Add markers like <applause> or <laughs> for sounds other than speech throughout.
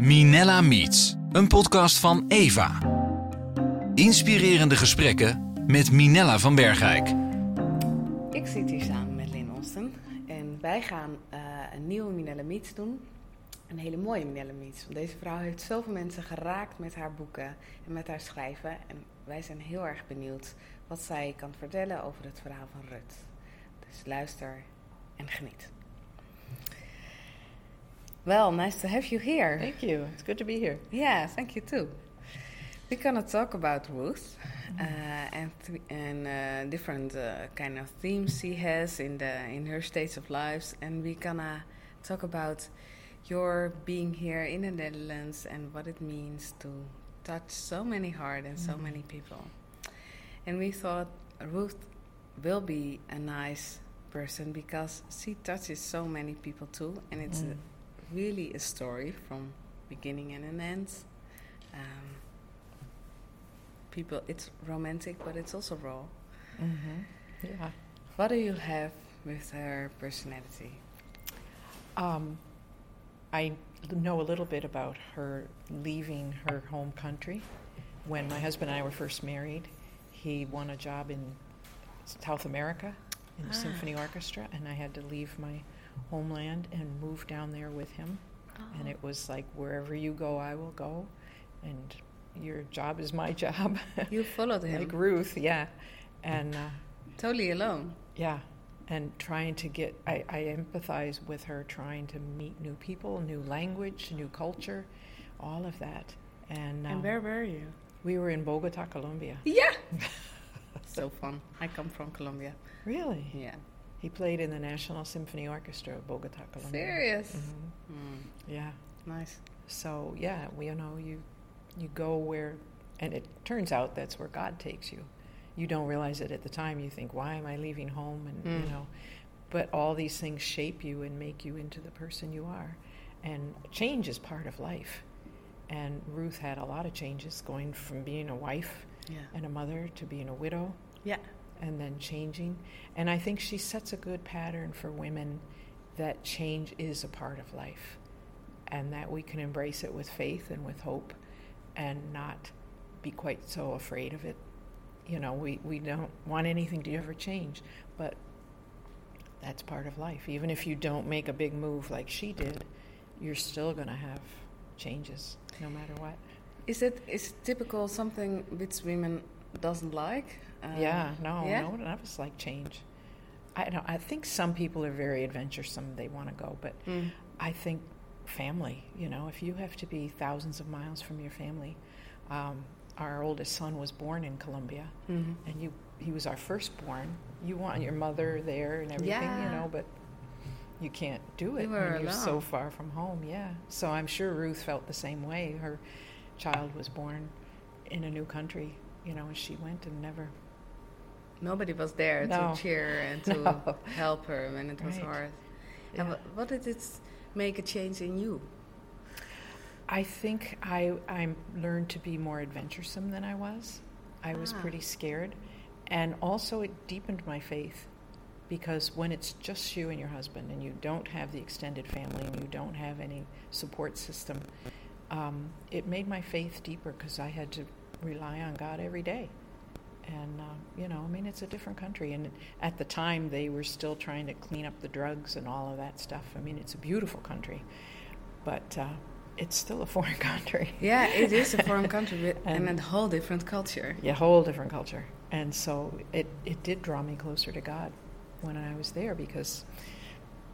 Minella Meets, een podcast van Eva. Inspirerende gesprekken met Minella van Bergijk. Ik zit hier samen met Lynn Austin en wij gaan uh, een nieuwe Minella Meets doen. Een hele mooie Minella Meets. Want deze vrouw heeft zoveel mensen geraakt met haar boeken en met haar schrijven. En wij zijn heel erg benieuwd wat zij kan vertellen over het verhaal van Rut. Dus luister en geniet. Well, nice to have you here. Thank you. It's good to be here. Yeah, thank you too. We're gonna talk about Ruth uh, and th- and uh, different uh, kind of themes she has in the in her states of lives, and we're gonna talk about your being here in the Netherlands and what it means to touch so many hearts and so Mhm. many people. And we thought Ruth will be a nice person because she touches so many people too, and it's Mm. Really a story from beginning and an end. Um, people, it's romantic, but it's also raw. Mm-hmm. Yeah. What do you have with her personality? Um, I know a little bit about her leaving her home country. When my husband and I were first married, he won a job in South America in the Ah. symphony orchestra, and I had to leave my homeland and move down there with him. And it was like wherever you go, I will go, and your job is my <laughs> job. you followed him like Ruth, yeah, and. Uh, totally alone. Yeah, and trying to get, I, I empathize with her trying to meet new people, new language, new culture, all of that. And, um, and where were you? we were in Bogota, Colombia. Yeah. <laughs> so fun. I come from Colombia. Really? Yeah. He played in the National Symphony Orchestra of Bogota, Colombia. Serious. Mhm. Mm, Yeah. nice. So yeah, we you know you you go where, and it turns out that's where God takes you. You don't realize it at the time. You think, why am I leaving home? And Mm. you know, but all these things shape you and make you into the person you are. And change is part of life. And Ruth had a lot of changes, going from being a wife Yeah. and a mother to being a widow Yeah. And then changing. And I think she sets a good pattern for women that change is a part of life and that we can embrace it with faith and with hope and not be quite so afraid of it. You know, we, we don't want anything to ever change, but that's part of life. Even if you don't make a big move like she did, you're still going to have changes no matter what. Is it is typical something which women doesn't like? Uh, yeah, no, yeah? no one of us like change. I don't. I think some people are very adventuresome; they want to go. But Mm. I think family. You know, if you have to be thousands of miles from your family, um, our oldest son was born in Colombia, Mhm. and you he was our firstborn. You want your mother there and everything, yeah. you know, but you can't do it You when you're so far from home. Yeah. So I'm sure Ruth felt the same way. Her child was born in a new country, you know, and she went and never Nobody was there No. to cheer and <laughs> to No. help her when it was Right. hard. Yeah. And what, did it make a change in you? I think I I learned to be more adventuresome than I was. I was Ah. pretty scared, and also it deepened my faith because when it's just you and your husband and you don't have the extended family and you don't have any support system, um, it made my faith deeper because I had to rely on God every day. And uh, you know, I mean, it's a different country, and at the time they were still trying to clean up the drugs and all of that stuff. I mean, it's a beautiful country, but uh, it's still a <laughs> foreign country. Yeah, it is a <laughs> foreign country and, And- a whole different culture. Yeah, whole different culture. And so it, it did draw me closer to God when I was there because,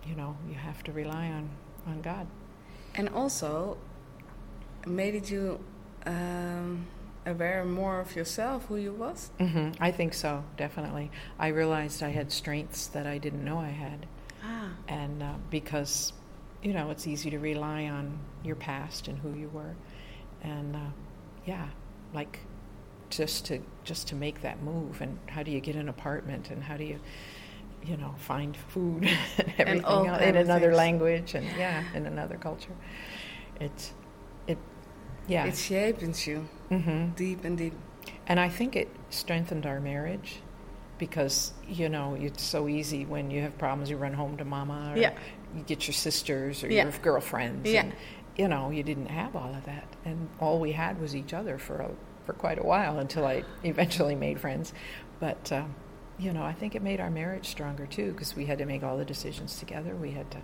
you know, you have to rely on, on God. And also, made it you um, aware more of yourself, who you was? hmm I think so, definitely. I realized I had strengths that I didn't know I had. Ah, And uh, because, you know, it's easy to rely on your past and who you were. And uh, yeah, like just to just to make that move and how do you get an apartment and how do you you know find food <laughs> and everything all else in another things. language and yeah in another culture it's it yeah it shapes you hmm deep and deep. and I think it strengthened our marriage because you know it's so easy when you have problems you run home to mama or Yeah. you get your sisters or Yeah. your girlfriends Yeah. and, you know, you didn't have all of that, and all we had was each other for a, for quite a while until I eventually made friends. But um, you know, I think it made our marriage stronger too because we had to make all the decisions together. We had to.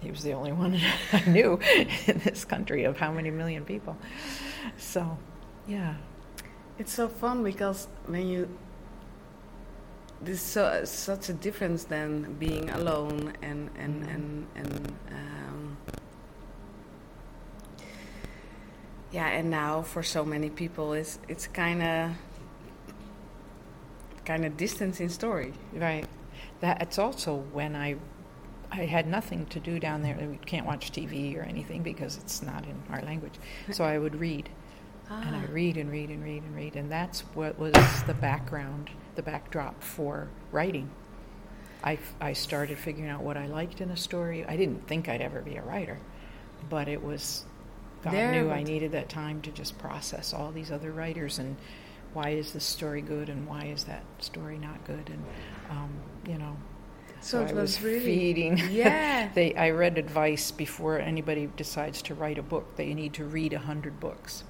He was the only one <laughs> I knew in this country of how many million people. So, yeah. It's so fun because when you there's so, such a difference than being alone and and Mhm. and and um, yeah and now for so many people it's it's kind of kind of distance in story Right. That it's also when I I had nothing to do down there. We can't watch TV or anything because it's not in our language. So I would read, and I Ah. read and read and read and read, and that's what was the background, the backdrop for writing. I I started figuring out what I liked in a story. I didn't think I'd ever be a writer, but it was God There knew I needed that time to just process all these other writers and why is this story good and why is that story not good and um, you know So it I was really- feeding. <laughs> Yeah. they I read advice before anybody decides to write a book. That you need to read a hundred books.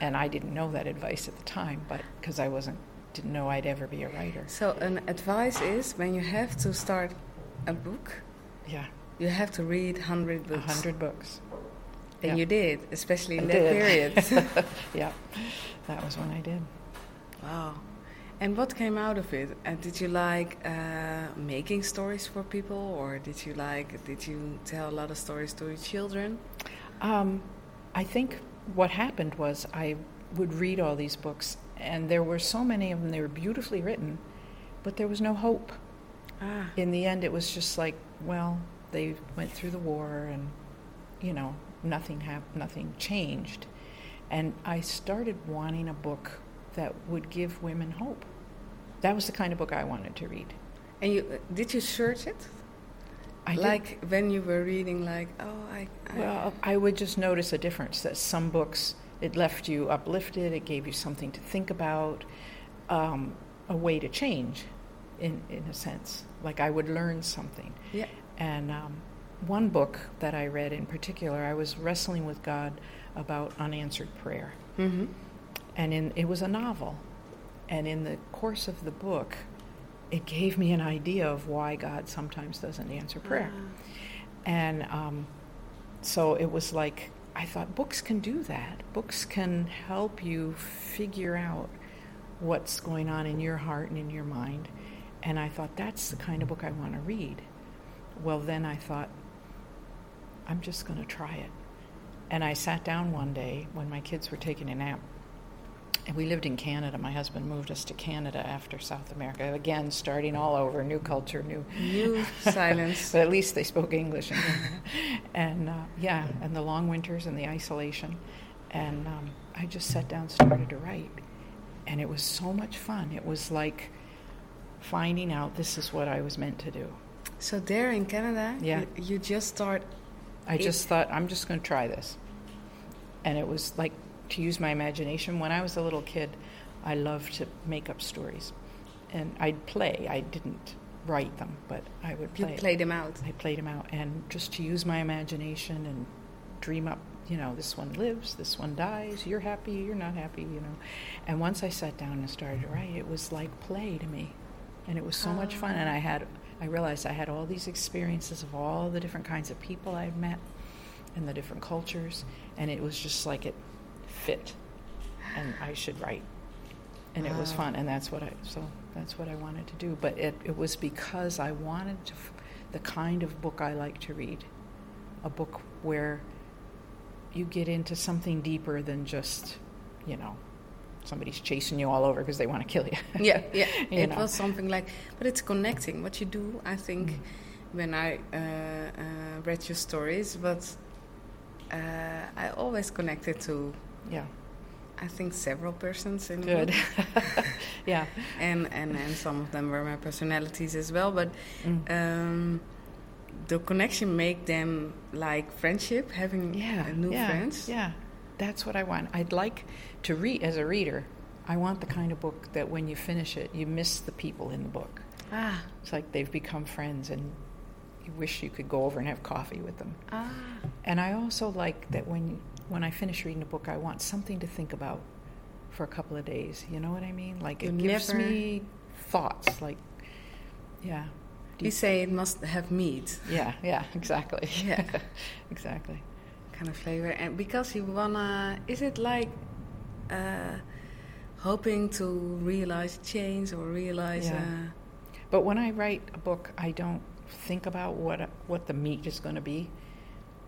And I didn't know that advice at the time but because I wasn't didn't know I'd ever be a writer. So an advice is when you have to start a book yeah. you have to read 100 a books. hundred books. And yeah. you did especially in I that did. period. <laughs> Yeah. That was when I did. Wow. And what came out of it? Uh, did you like uh, making stories for people, or did you like? Did you tell a lot of stories to your children? Um, I think what happened was I would read all these books, and there were so many of them, they were beautifully written, but there was no hope. Ah, In the end, it was just like, well, they went through the war, and, you know, nothing, hap- nothing changed. And I started wanting a book that would give women hope. That was the kind of book I wanted to read. and you did you search it? I did- like when you were reading, like oh, I. I Well, I would just notice a difference that some books, it left you uplifted, it gave you something to think about, um, a way to change, in, in a sense. Like I would learn something. yeah. And um, one book that I read in particular, I was wrestling with God about unanswered prayer. Mm-hmm. And in, it was a novel. And in the course of the book, it gave me an idea of why God sometimes doesn't answer prayer. And um, so it was like, I thought books can do that. Books can help you figure out what's going on in your heart and in your mind. And I thought, that's the kind of book I want to read. Well, then I thought, I'm just going to try it. And I sat down one day when my kids were taking a nap. And we lived in Canada. My husband moved us to Canada after South America. Again, starting all over, new culture, new New <laughs> silence. but at least they spoke English. And, and uh, yeah, and the long winters and the isolation. And um, I just sat down, started to write. And it was so much fun. It was like finding out this is what I was meant to do. So there in Canada, Yeah. you, you just start. I just thought, I'm just going to try this. And it was like to use my imagination. When I was a little kid, I loved to make up stories. And I'd play. I didn't write them, but I would play. You play. play them out. I played them out, and just to use my imagination and dream up, you know, this one lives, this one dies, you're happy, you're not happy, you know. And once I sat down and started to write, it was like play to me. And it was so much fun. And I had, I realized I had all these experiences of all the different kinds of people I'd met and the different cultures. And it was just like it fit. And I should write. And it was fun. And that's what I, so that's what I wanted to do. But it, it was because I wanted to, the kind of book I like to read. A book where you get into something deeper than just, you know, somebody's chasing you all over because they want to kill you. yeah, yeah. <laughs> You it know. was something like, but it's connecting. What you do, I think, Mm. when I uh, uh, read your stories, but uh, I always connected to, yeah, I think, several persons in the good. <laughs> yeah. and, and and some of them were my personalities as well. But Mm. um, the connection make them like friendship, having yeah, new yeah, friends. Yeah, that's what I want. I'd like to read as a reader. I want the kind of book that when you finish it, you miss the people in the book. Ah, It's like they've become friends, and you wish you could go over and have coffee with them. Ah. And I also like that when when I finish reading a book, I want something to think about for a couple of days. You know what I mean? Like it You gives me thoughts. Like, yeah, You say it must have meat, yeah, yeah, <laughs> exactly. Yeah. <laughs> exactly. kind of flavor, and because you wanna, is it like uh, hoping to realize change or realize? Yeah. Uh, But when I write a book, I don't think about what what the meat is going to be.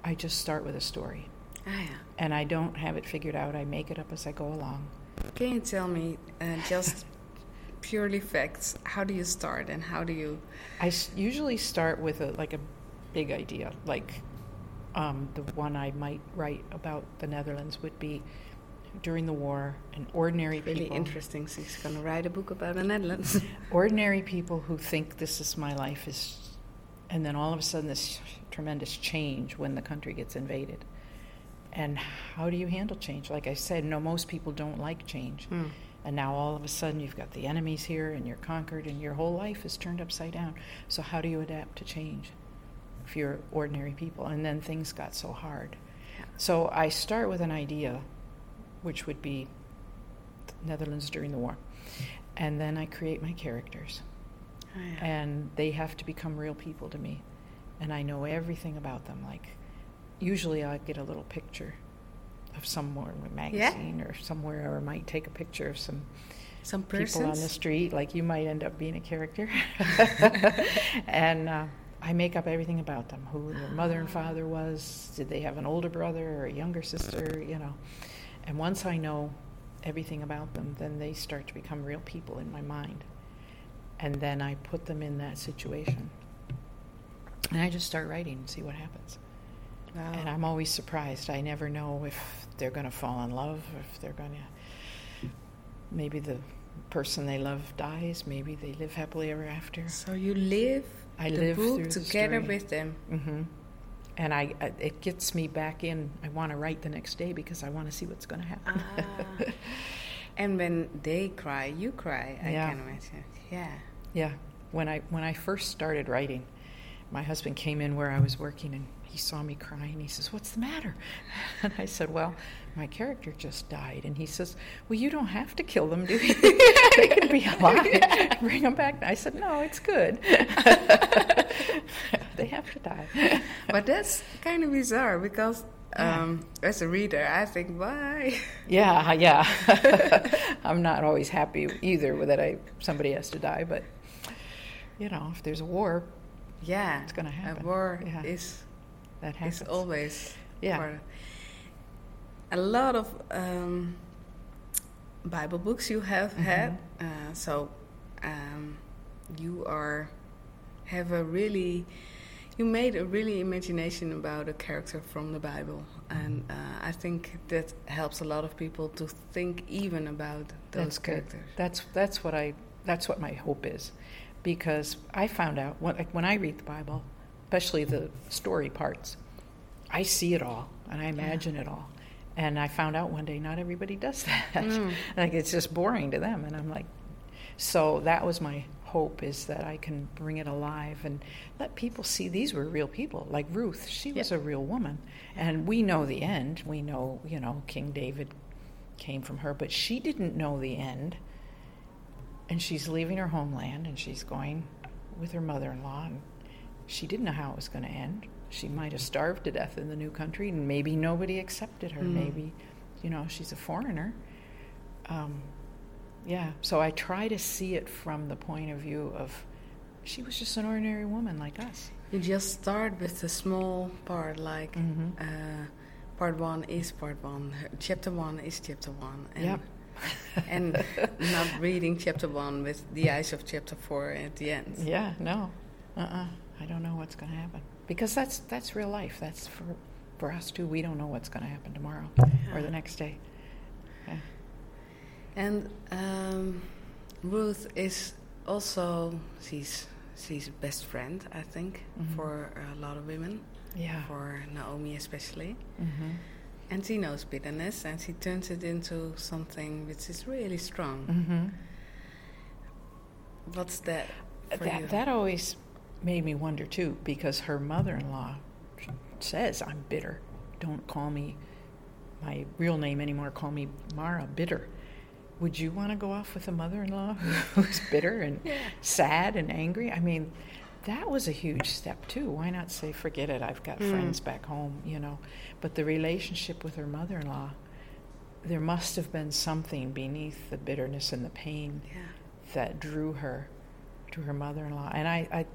I just start with a story, ah, yeah. and I don't have it figured out. I make it up as I go along. Can you tell me uh, just <laughs> purely facts? How do you start, and how do you? I s- usually start with a like a big idea, like um, the one I might write about the Netherlands would be during the war, an ordinary Really people, interesting. She's gonna write a book about the Netherlands. <laughs> ordinary people who think this is my life is, and then all of a sudden this tremendous change when the country gets invaded. And how do you handle change? Like I said, no, most people don't like change. Hmm. And now all of a sudden you've got the enemies here and you're conquered and your whole life is turned upside down. So how do you adapt to change if you're ordinary people? And then things got so hard. So I start with an idea, which would be Netherlands during the war. And then I create my characters. Ah, yeah. And they have to become real people to me. And I know everything about them. Like, usually I get a little picture of somewhere in a magazine or somewhere, or I might take a picture of some Some people on the street. Like, you might end up being a character. <laughs> and uh, I make up everything about them who their mother and father was, did they have an older brother or a younger sister, you know. And once I know everything about them, then they start to become real people in my mind. And then I put them in that situation. And I just start writing and see what happens. Wow. And I'm always surprised. I never know if they're going to fall in love, if they're going to. Maybe the person they love dies. Maybe they live happily ever after. so you live I the live book through the together with them. hmm And I, I, it gets me back in. I want to write the next day because I want to see what's going to happen. Ah. <laughs> and when they cry, you cry. I Yeah. can imagine. Yeah. Yeah. When I when I first started writing, my husband came in where I was working and he saw me crying. He says, "What's the matter?" <laughs> And I said, "Well, my character just died." And he says, "Well, you don't have to kill them, do you? <laughs> they can be <laughs> alive. Bring them back." I said, "No, it's good. they have to die." But that's kind of bizarre because Yeah. um, as a reader, I think, why? Yeah, yeah. I'm not always happy either with that I somebody has to die, but you know, if there's a war, Yeah. It's gonna happen. A war Yeah. is that happens. is always Yeah. part of- a lot of um, Bible books you have Mhm. had. Uh, so um, you are have a really you made a really imagination about a character from the Bible, and uh, I think that helps a lot of people to think even about those That's good. characters. That's that's what I that's what my hope is, because I found out when like when I read the Bible, especially the story parts, I see it all and I imagine it all, and I found out one day not everybody does <laughs> that. Mm. like it's just boring to them, and I'm like, so that was my hope is that I can bring it alive and let people see these were real people. Like Ruth, she was a real woman, and we know the end. We know you know King David came from her, but she didn't know the end. And she's leaving her homeland and she's going with her mother in law. And she didn't know how it was going to end. She might have starved to death in the new country, and maybe nobody accepted her. Mm. Maybe, you know, she's a foreigner. Um, yeah, so I try to see it from the point of view of she was just an ordinary woman like us. You just start with a small part, like Mhm. uh, part one is part one, chapter one is chapter one, and Yep. <laughs> and not reading chapter one with the eyes of chapter four at the end. <laughs> Yeah, no, uh-uh. I don't know what's going to happen because that's that's real life. That's for for us too. We don't know what's going to happen tomorrow or the next day. Yeah. And um, Ruth is also she's she's a best friend, I think, Mhm. for a lot of women, Yeah. for Naomi especially. Mm-hmm. And she knows bitterness, and she turns it into something which is really strong. Mm-hmm. What's that That you? that always made me wonder too, because her mother in law says, I'm bitter. Don't call me my real name anymore. Call me Mara, bitter. Would you want to go off with a mother in law <laughs> who's bitter and Yeah. sad and angry? I mean, that was a huge step too. Why not say, forget it, I've got Mm. friends back home, you know? But the relationship with her mother in law, there must have been something beneath the bitterness and the pain Yeah. that drew her to her mother-in-law and i i,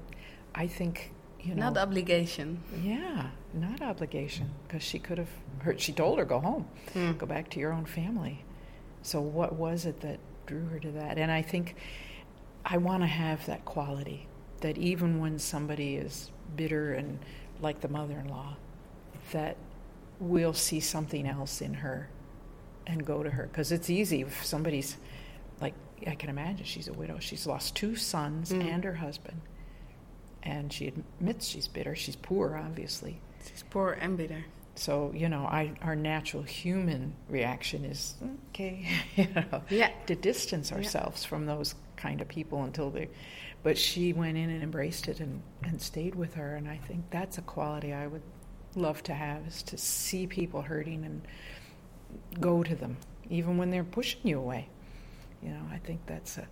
I think you know Not obligation. yeah not obligation because she could have her she told her go home Mm. go back to your own family so what was it that drew her to that and i think i want to have that quality that even when somebody is bitter and like the mother-in-law that we'll see something else in her and go to her because it's easy if somebody's like I can imagine she's a widow. She's lost two sons Mm. and her husband, and she admits she's bitter. She's poor, obviously. She's poor and bitter. So you know, I, our natural human reaction is okay, <laughs> you know, Yeah. to distance Yeah. ourselves from those kind of people until they. But she went in and embraced it and, and stayed with her, and I think that's a quality I would love to have is to see people hurting and go to them, even when they're pushing you away. You know, I think that's a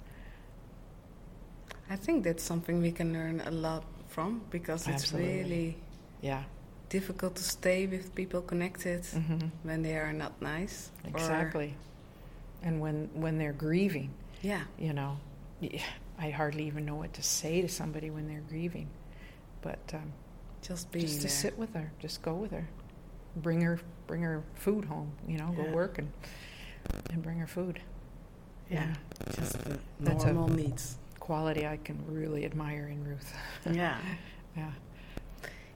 I think that's something we can learn a lot from because it's Absolutely. really yeah, difficult to stay with people connected hmm when they are not nice. exactly. And when when they're grieving, yeah. you know, I hardly even know what to say to somebody when they're grieving, but um, Just being just to there. sit with her, just go with her, bring her bring her food home. You know, Yeah. go work and and bring her food. Yeah. Just the That's a- normal needs. Quality I can really admire in Ruth. <laughs> Yeah. yeah.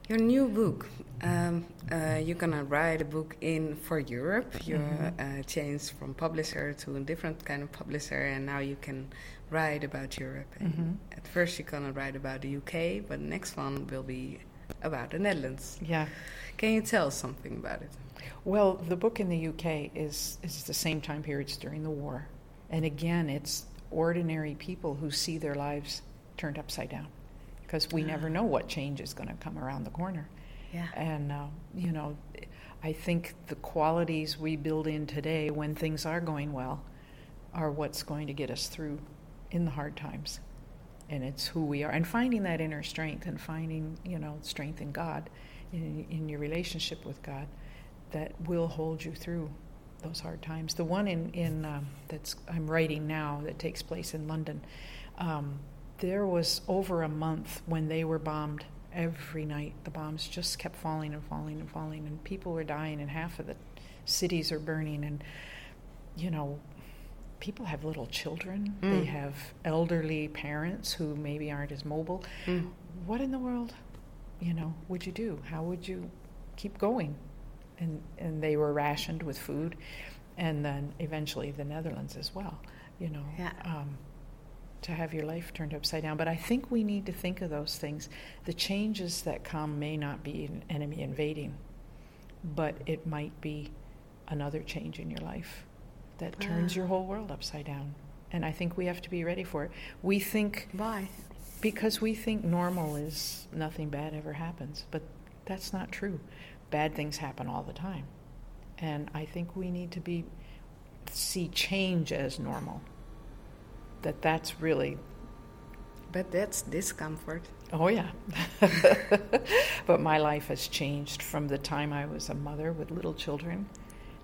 Your new book, um, uh, you're gonna write a book in for Europe. You're Mhm. uh, changed from publisher to a different kind of publisher, and now you can write about Europe. And Mhm. At first, you're gonna write about the UK, but the next one will be about the Netherlands. Yeah. Can you tell us something about it? Well, the book in the UK is is the same time periods during the war, and again, it's ordinary people who see their lives turned upside down, because we never Ah. know what change is going to come around the corner. Yeah. And uh, you know, I think the qualities we build in today, when things are going well, are what's going to get us through in the hard times. And it's who we are, and finding that inner strength, and finding you know strength in God, in in your relationship with God, that will hold you through those hard times. The one in in um, that's I'm writing now that takes place in London. Um, there was over a month when they were bombed every night. The bombs just kept falling and falling and falling, and people were dying, and half of the cities are burning. And you know, people have little children. They Mm. have elderly parents who maybe aren't as mobile. Mm. What in the world, you know, would you do? How would you keep going? And and they were rationed with food, and then eventually the Netherlands as well. You know, Yeah. um, to have your life turned upside down. But I think we need to think of those things. The changes that come may not be an enemy invading, but it might be another change in your life that turns your whole world upside down. And I think we have to be ready for it. We think Why? because we think normal is nothing bad ever happens, but that's not true. Bad things happen all the time. And I think we need to be see change as normal. That that's really But that's discomfort. Oh yeah. <laughs> but my life has changed from the time I was a mother with little children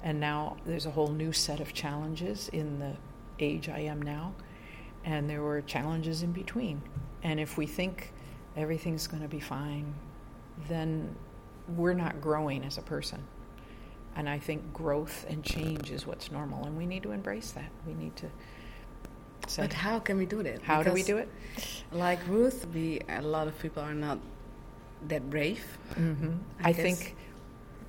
and now there's a whole new set of challenges in the age I am now and there were challenges in between. And if we think everything's going to be fine, then we're not growing as a person. And I think growth and change is what's normal and we need to embrace that. We need to say But how can we do that? how do we do it? Like Ruth, we a lot of people are not that brave. hmm I I, think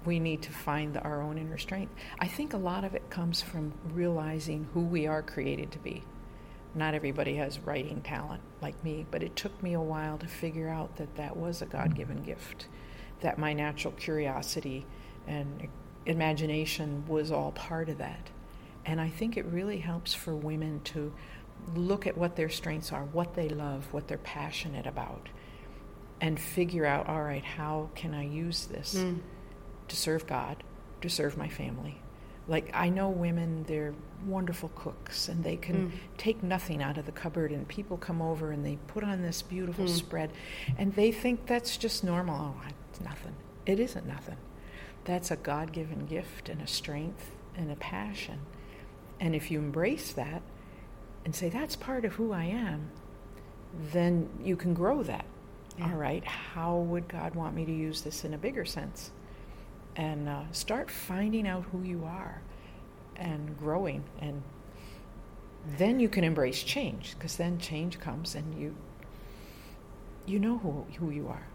we need to find our own inner strength. I think a lot of it comes from realizing who we are created to be. Not everybody has writing talent like me, but it took me a while to figure out that that was a God given gift, that my natural curiosity and imagination was all part of that. And I think it really helps for women to look at what their strengths are, what they love, what they're passionate about, and figure out, all right, how can I use this Mm. to serve God, to serve my family? Like, I know women, they're wonderful cooks and they can Mm. take nothing out of the cupboard, and people come over and they put on this beautiful Mm. spread, and they think that's just normal. Oh, it's nothing. It isn't nothing. That's a God given gift and a strength and a passion. And if you embrace that and say, that's part of who I am, then you can grow that. Yeah. All right, how would God want me to use this in a bigger sense? And uh, start finding out who you are and growing. And then you can embrace change because then change comes and you you know who, who you are.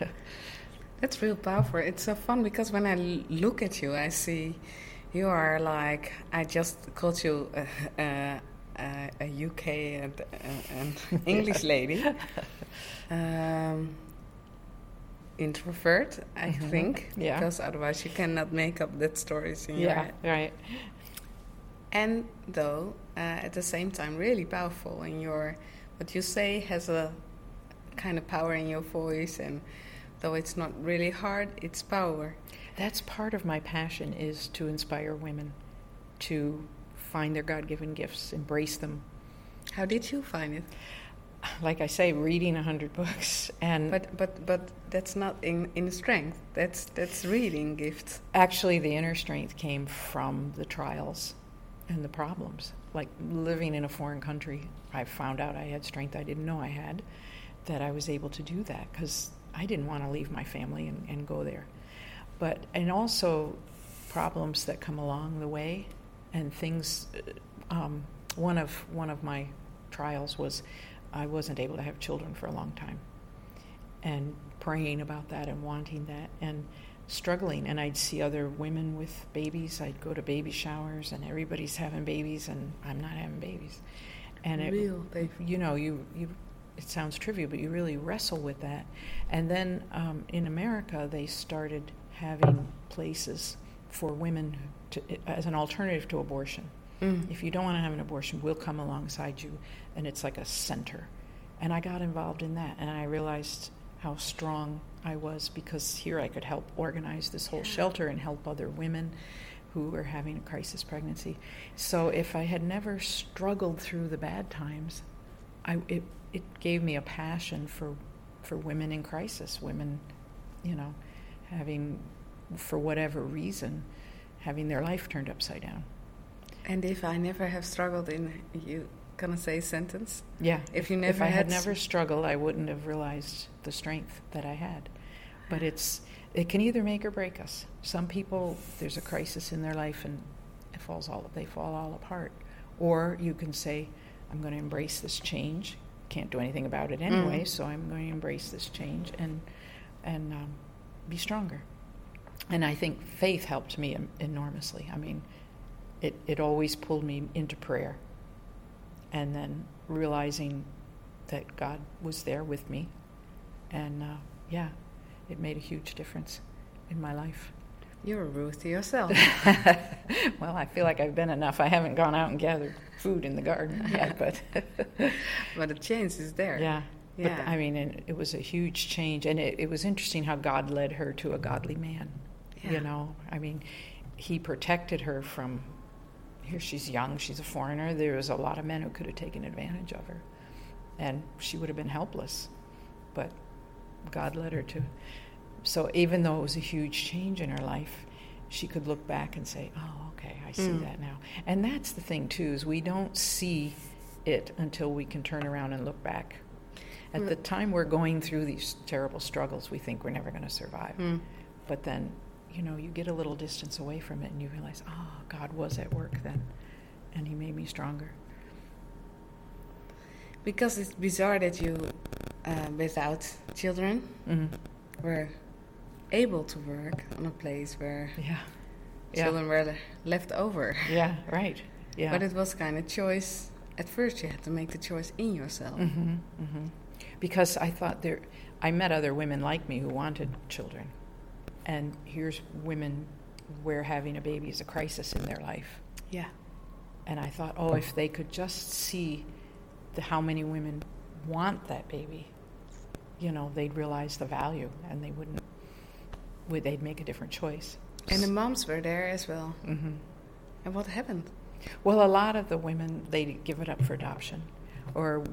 <laughs> That's real powerful. It's so fun because when I look at you, I see you are like I just called you uh, uh, uh, a <laughs> UK and uh, an <laughs> English lady, um, introvert, I Mhm. think, Yeah. because otherwise you cannot make up that stories in your yeah, head. right. And though uh, at the same time really powerful in your what you say has a kind of power in your voice and though it's not really hard it's power That's part of my passion is to inspire women to find their God-given gifts, embrace them. how did you find it Like I say, reading a hundred books, and but but but that's not in in strength that's that's reading gifts actually, the inner strength came from the trials and the problems. Like living in a foreign country, I found out I had strength I didn't know I had. That I was able to do that because I didn't want to leave my family and, and go there. But and also problems that come along the way, and things. uh, Um, one of one of my trials was I wasn't able to have children for a long time, and praying about that and wanting that and struggling. And I'd see other women with babies. I'd go to baby showers, and everybody's having babies, and I'm not having babies. And it, Real baby. you know, you you. It sounds trivial, but you really wrestle with that. And then um, in America, they started having places for women to, as an alternative to abortion. Mm. If you don't want to have an abortion, we'll come alongside you, and it's like a center. And I got involved in that, and I realized how strong I was because here I could help organize this whole shelter and help other women who were having a crisis pregnancy. So if I had never struggled through the bad times, I, it, it gave me a passion for, for women in crisis, women, you know, having, for whatever reason, having their life turned upside down. and if i never have struggled in you gonna say a sentence Yeah. If you never, if I had had never struggled, I wouldn't have realized the strength that I had. But it's it can either make or break us. Some people there's a crisis in their life and it falls all they fall all apart. Or you can say, I'm going to embrace this change. Can't do anything about it anyway, Mm. so I'm going to embrace this change and and um, be stronger. And I think faith helped me enormously. I mean, it, it always pulled me into prayer and then realizing that God was there with me. And uh, yeah, it made a huge difference in my life. You're a Ruth to yourself <laughs> well, I feel like I've been enough. I haven't gone out and gathered food in the garden yet, but <laughs> but the change is there yeah. Yeah. But I mean, it, it was a huge change, and it, it was interesting how God led her to a godly man. Yeah. You know, I mean, He protected her from. Here she's young, she's a foreigner. There was a lot of men who could have taken advantage of her, and she would have been helpless. But God led her to. So even though it was a huge change in her life, she could look back and say, "Oh, okay, I see Mm. that now." And that's the thing too is we don't see it until we can turn around and look back. At Mm. the time we're going through these terrible struggles, we think we're never going to survive. Mm. But then, you know, you get a little distance away from it and you realize, oh, God was at work then, and He made me stronger. because it's bizarre that you uh, without children Mm. were able to work on a place where Yeah. Yeah. children were left over. Yeah, right. Yeah. But it was kind of choice. At first, you had to make the choice in yourself. hmm hmm Because I thought there, I met other women like me who wanted children, and here's women where having a baby is a crisis in their life. Yeah. And I thought, oh, if they could just see the, how many women want that baby, you know, they'd realize the value and they wouldn't, would they'd make a different choice. And the moms were there as well. hmm And what happened? Well, a lot of the women, they'd give it up for adoption, or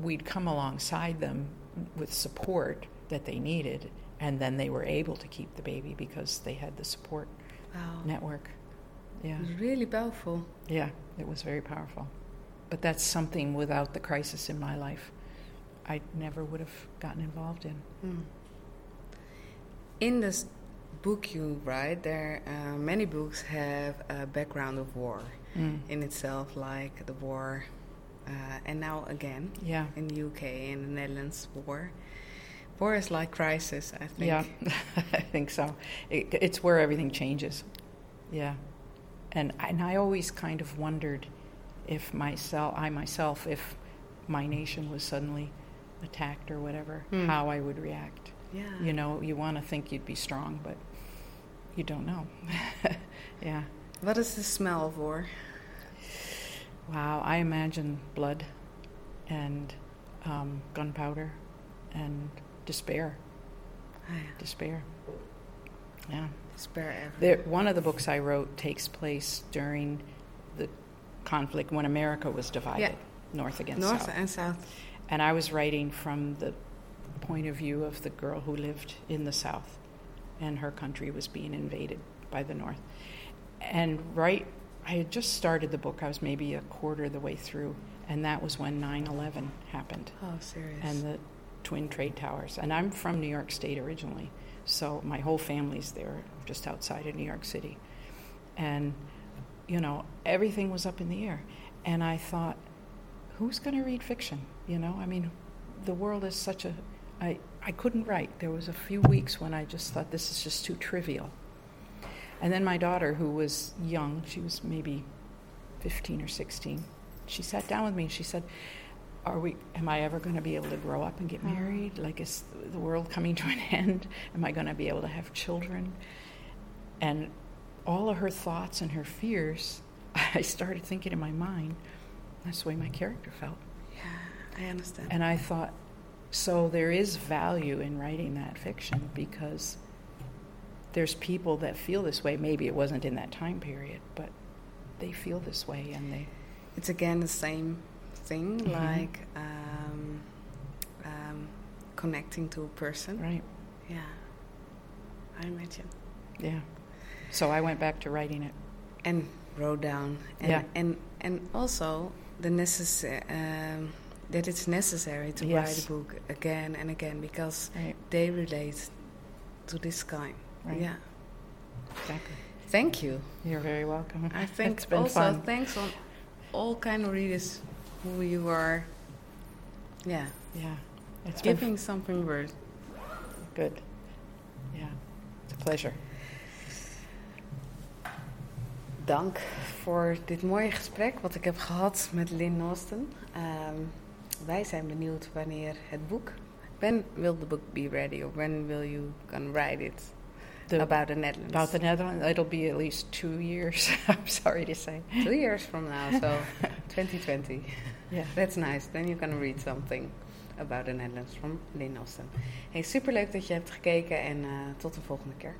we'd come alongside them with support that they needed, and then they were able to keep the baby because they had the support Wow. network. Yeah, It was really powerful. yeah, it was very powerful. But that's something without the crisis in my life, I never would have gotten involved in. Hmm. In this book you write, there uh, many books have a background of war Mm. in itself, like the war, uh, and now again Yeah, in the UK and the Netherlands, war. War is like crisis, I think. yeah, <laughs> I think so. It, it's where everything changes. Yeah, and and I always kind of wondered if myself, I myself, if my nation was suddenly attacked or whatever, Hmm. how I would react. Yeah. You know, you want to think you'd be strong, but you don't know. <laughs> yeah. What is the smell of war? Wow, I imagine blood and um, gunpowder and despair. Ah, yeah. Despair. Yeah. Despair. There, one of the books I wrote takes place during the conflict when America was divided, Yeah. north against North south. and south. And I was writing from the point of view of the girl who lived in the south, and her country was being invaded by the north. And right, I had just started the book. I was maybe a quarter of the way through, and that was when 9/11 happened Oh, serious. and the twin trade towers. And I'm from New York State originally, so my whole family's there, just outside of New York City. And, you know, everything was up in the air. And I thought, who's going to read fiction? You know, I mean, the world is such a. I, I couldn't write. There was a few weeks when I just thought this is just too trivial. And then my daughter, who was young, she was maybe 15 or 16, she sat down with me and she said, are we am i ever going to be able to grow up and get Oh. married like is the world coming to an <laughs> end am i going to be able to have children and all of her thoughts and her fears <laughs> i started thinking in my mind that's the way my character felt yeah, I understand. and i thought so there is value in writing that fiction because there's people that feel this way maybe it wasn't in that time period but they feel this way and they it's again the same thing, Mhm. like um, um, connecting to a person. right Yeah, I imagine. yeah so i went back to writing it And wrote down. And, Yeah. And and also the necessary um, that it's necessary to Yes. write a book again and again because right they relate to this kind. Right. Yeah. exactly Thank you. You're very welcome. I <laughs> think it's been also fun. thanks on all kind of readers who you are. Yeah, Yeah, it's giving something worth. good. Yeah, it's a pleasure. Dank voor dit mooie gesprek wat ik heb gehad met Lynn Austin. Ehm, wij zijn benieuwd wanneer het boek. When will the book be ready, or when will you gonna write it The, about the Netherlands? about the Netherlands, it'll be at least two years. <laughs> I'm sorry to say. two years from now, so <laughs> 2020. Yeah. That's nice. Then you're gonna read something about the Netherlands from Lynn Austin. Hey, superleuk dat je hebt gekeken en eh, tot de volgende keer.